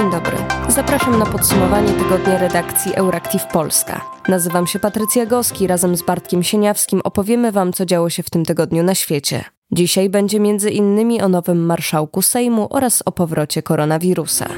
Dzień dobry. Zapraszam na podsumowanie tygodnia redakcji Euractiv Polska. Nazywam się Patrycja Goski. Razem z Bartkiem Sieniawskim opowiemy Wam, co działo się w tym tygodniu na świecie. Dzisiaj będzie między innymi o nowym marszałku Sejmu oraz o powrocie koronawirusa.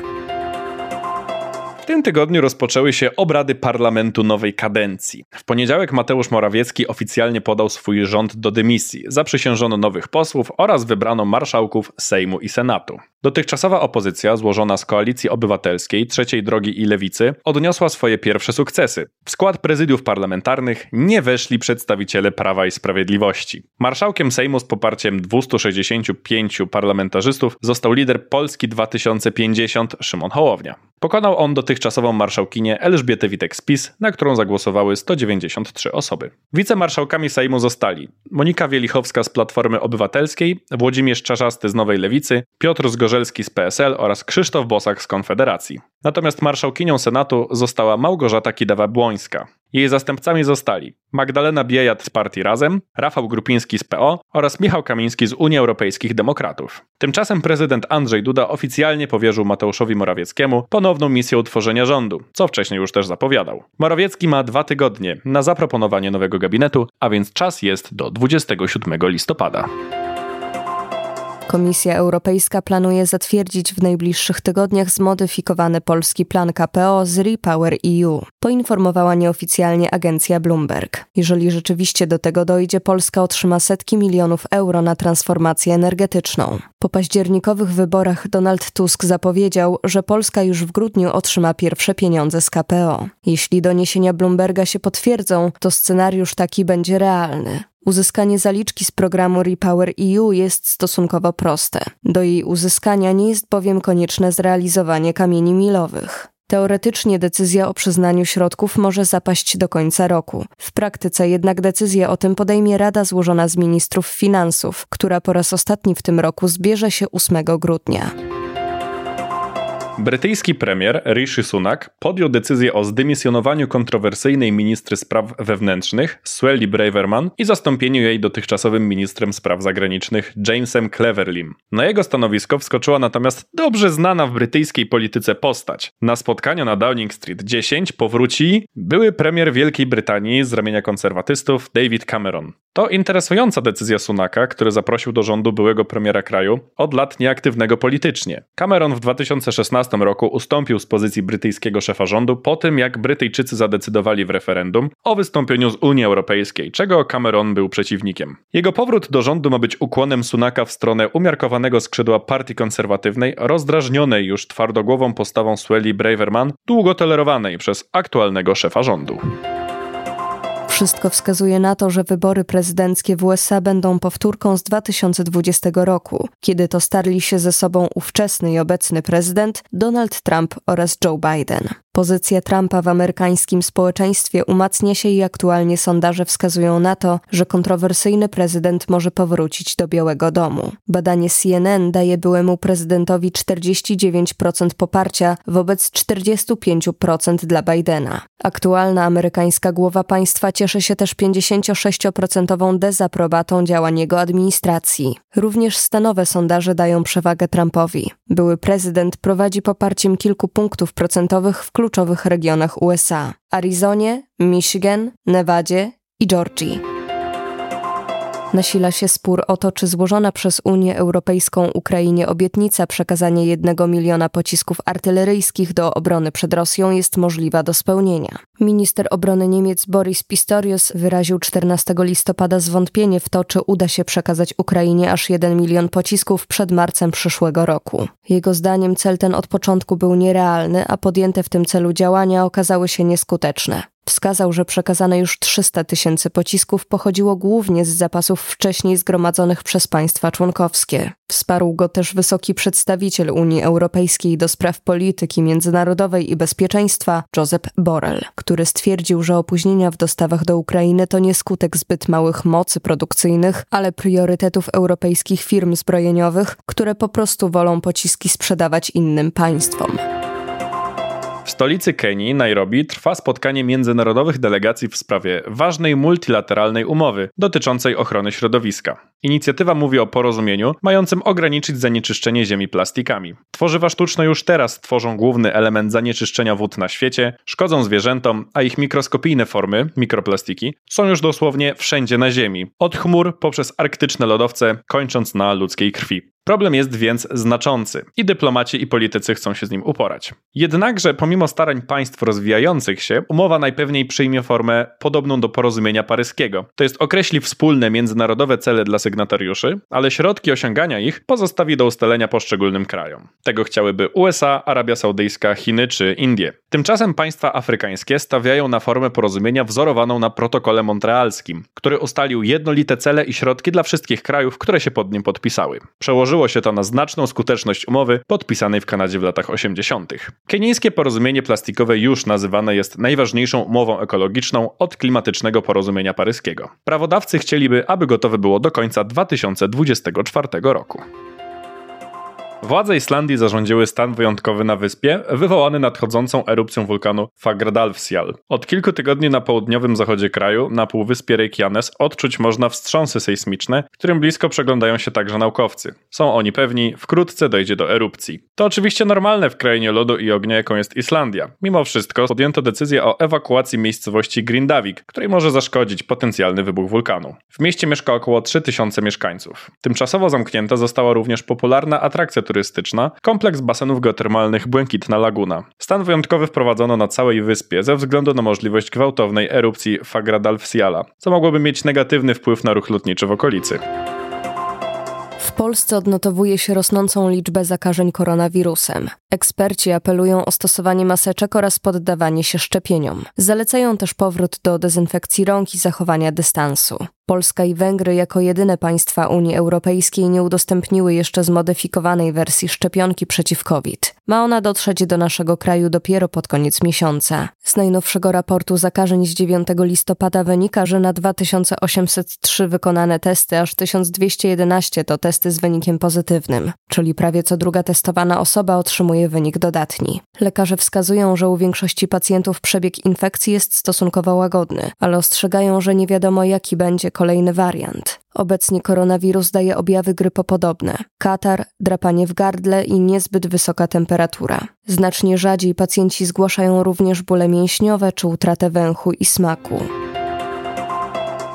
W tym tygodniu rozpoczęły się obrady parlamentu nowej kadencji. W poniedziałek Mateusz Morawiecki oficjalnie podał swój rząd do dymisji. Zaprzysiężono nowych posłów oraz wybrano marszałków Sejmu i Senatu. Dotychczasowa opozycja, złożona z Koalicji Obywatelskiej, Trzeciej Drogi i Lewicy, odniosła swoje pierwsze sukcesy. W skład prezydiów parlamentarnych nie weszli przedstawiciele Prawa i Sprawiedliwości. Marszałkiem Sejmu z poparciem 265 parlamentarzystów został lider Polski 2050 Szymon Hołownia. Pokonał on dotychczasową marszałkinię Elżbietę Witek z PiS, na którą zagłosowały 193 osoby. Wicemarszałkami Sejmu zostali Monika Wielichowska z Platformy Obywatelskiej, Włodzimierz Czarzasty z Nowej Lewicy, Piotr Zgorzelski z PSL oraz Krzysztof Bosak z Konfederacji. Natomiast marszałkinią Senatu została Małgorzata Kidawa-Błońska. Jej zastępcami zostali Magdalena Biejat z partii Razem, Rafał Grupiński z PO oraz Michał Kamiński z Unii Europejskich Demokratów. Tymczasem prezydent Andrzej Duda oficjalnie powierzył Mateuszowi Morawieckiemu ponowną misję utworzenia rządu, co wcześniej już też zapowiadał. Morawiecki ma dwa tygodnie na zaproponowanie nowego gabinetu, a więc czas jest do 27 listopada. Komisja Europejska planuje zatwierdzić w najbliższych tygodniach zmodyfikowany polski plan KPO z Repower EU, poinformowała nieoficjalnie agencja Bloomberg. Jeżeli rzeczywiście do tego dojdzie, Polska otrzyma setki milionów euro na transformację energetyczną. Po październikowych wyborach Donald Tusk zapowiedział, że Polska już w grudniu otrzyma pierwsze pieniądze z KPO. Jeśli doniesienia Bloomberga się potwierdzą, to scenariusz taki będzie realny. Uzyskanie zaliczki z programu Repower EU jest stosunkowo proste. Do jej uzyskania nie jest bowiem konieczne zrealizowanie kamieni milowych. Teoretycznie decyzja o przyznaniu środków może zapaść do końca roku. W praktyce jednak decyzję o tym podejmie Rada złożona z ministrów finansów, która po raz ostatni w tym roku zbierze się 8 grudnia. Brytyjski premier Rishi Sunak podjął decyzję o zdymisjonowaniu kontrowersyjnej ministry spraw wewnętrznych Swelly Braverman i zastąpieniu jej dotychczasowym ministrem spraw zagranicznych Jamesem Cleverlim. Na jego stanowisko wskoczyła natomiast dobrze znana w brytyjskiej polityce postać. Na spotkaniu na Downing Street 10 powróci były premier Wielkiej Brytanii z ramienia konserwatystów David Cameron. To interesująca decyzja Sunaka, który zaprosił do rządu byłego premiera kraju od lat nieaktywnego politycznie. Cameron w 2016 roku ustąpił z pozycji brytyjskiego szefa rządu po tym, jak Brytyjczycy zadecydowali w referendum o wystąpieniu z Unii Europejskiej, czego Cameron był przeciwnikiem. Jego powrót do rządu ma być ukłonem Sunaka w stronę umiarkowanego skrzydła partii konserwatywnej, rozdrażnionej już twardogłową postawą Swelly Braverman, długo tolerowanej przez aktualnego szefa rządu. Wszystko wskazuje na to, że wybory prezydenckie w USA będą powtórką z 2020 roku, kiedy to starli się ze sobą ówczesny i obecny prezydent Donald Trump oraz Joe Biden. Pozycja Trumpa w amerykańskim społeczeństwie umacnia się i aktualnie sondaże wskazują na to, że kontrowersyjny prezydent może powrócić do Białego Domu. Badanie CNN daje byłemu prezydentowi 49% poparcia wobec 45% dla Bidena. Aktualna amerykańska głowa państwa cieszy się też 56% dezaprobatą działań jego administracji. Również stanowe sondaże dają przewagę Trumpowi. Były prezydent prowadzi poparciem kilku punktów procentowych w kluczowych regionach USA: Arizonie, Michigan, Nevadzie i Georgii. Nasila się spór o to, czy złożona przez Unię Europejską Ukrainie obietnica przekazania jednego miliona pocisków artyleryjskich do obrony przed Rosją jest możliwa do spełnienia. Minister obrony Niemiec Boris Pistorius wyraził 14 listopada zwątpienie w to, czy uda się przekazać Ukrainie aż 1 milion pocisków przed marcem przyszłego roku. Jego zdaniem cel ten od początku był nierealny, a podjęte w tym celu działania okazały się nieskuteczne. Wskazał, że przekazane już 300 tysięcy pocisków pochodziło głównie z zapasów wcześniej zgromadzonych przez państwa członkowskie. Wsparł go też wysoki przedstawiciel Unii Europejskiej do spraw polityki międzynarodowej i bezpieczeństwa Josep Borrell, który stwierdził, że opóźnienia w dostawach do Ukrainy to nie skutek zbyt małych mocy produkcyjnych, ale priorytetów europejskich firm zbrojeniowych, które po prostu wolą pociski sprzedawać innym państwom. W stolicy Kenii, Nairobi, trwa spotkanie międzynarodowych delegacji w sprawie ważnej multilateralnej umowy dotyczącej ochrony środowiska. Inicjatywa mówi o porozumieniu mającym ograniczyć zanieczyszczenie ziemi plastikami. Tworzywa sztuczne już teraz tworzą główny element zanieczyszczenia wód na świecie, szkodzą zwierzętom, a ich mikroskopijne formy, mikroplastiki, są już dosłownie wszędzie na ziemi. Od chmur poprzez arktyczne lodowce, kończąc na ludzkiej krwi. Problem jest więc znaczący i dyplomaci i politycy chcą się z nim uporać. Jednakże, pomimo starań państw rozwijających się, umowa najpewniej przyjmie formę podobną do porozumienia paryskiego. To jest określi wspólne międzynarodowe cele dla sygnatariuszy, ale środki osiągania ich pozostawi do ustalenia poszczególnym krajom. Tego chciałyby USA, Arabia Saudyjska, Chiny czy Indie. Tymczasem państwa afrykańskie stawiają na formę porozumienia wzorowaną na protokole montrealskim, który ustalił jednolite cele i środki dla wszystkich krajów, które się pod nim podpisały. Przełożyło się to na znaczną skuteczność umowy podpisanej w Kanadzie w latach 80. Kenijskie porozumienie plastikowe już nazywane jest najważniejszą umową ekologiczną od klimatycznego porozumienia paryskiego. Prawodawcy chcieliby, aby gotowe było do końca 2024 roku. Władze Islandii zarządziły stan wyjątkowy na wyspie, wywołany nadchodzącą erupcją wulkanu Fagradalfsjall. Od kilku tygodni na południowym zachodzie kraju, na półwyspie Reykjanes, odczuć można wstrząsy sejsmiczne, którym blisko przeglądają się także naukowcy. Są oni pewni, wkrótce dojdzie do erupcji. To oczywiście normalne w krainie lodu i ognia, jaką jest Islandia. Mimo wszystko podjęto decyzję o ewakuacji miejscowości Grindavik, której może zaszkodzić potencjalny wybuch wulkanu. W mieście mieszka około 3000 mieszkańców. Tymczasowo zamknięta została również popularna atrakcja kompleks basenów geotermalnych Błękitna Laguna. Stan wyjątkowy wprowadzono na całej wyspie ze względu na możliwość gwałtownej erupcji Fagradalfsiala, co mogłoby mieć negatywny wpływ na ruch lotniczy w okolicy. W Polsce odnotowuje się rosnącą liczbę zakażeń koronawirusem. Eksperci apelują o stosowanie maseczek oraz poddawanie się szczepieniom. Zalecają też powrót do dezynfekcji rąk i zachowania dystansu. Polska i Węgry jako jedyne państwa Unii Europejskiej nie udostępniły jeszcze zmodyfikowanej wersji szczepionki przeciw COVID. Ma ona dotrzeć do naszego kraju dopiero pod koniec miesiąca. Z najnowszego raportu zakażeń z 9 listopada wynika, że na 2803 wykonane testy aż 1211 to testy z wynikiem pozytywnym, czyli prawie co druga testowana osoba otrzymuje wynik dodatni. Lekarze wskazują, że u większości pacjentów przebieg infekcji jest stosunkowo łagodny, ale ostrzegają, że nie wiadomo jaki będzie kolejny wariant. Obecnie koronawirus daje objawy grypopodobne: katar, drapanie w gardle i niezbyt wysoka temperatura. Znacznie rzadziej pacjenci zgłaszają również bóle mięśniowe czy utratę węchu i smaku.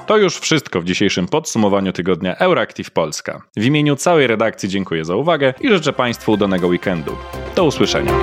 To już wszystko w dzisiejszym podsumowaniu tygodnia Euractiv Polska. W imieniu całej redakcji dziękuję za uwagę i życzę Państwu udanego weekendu. Do usłyszenia.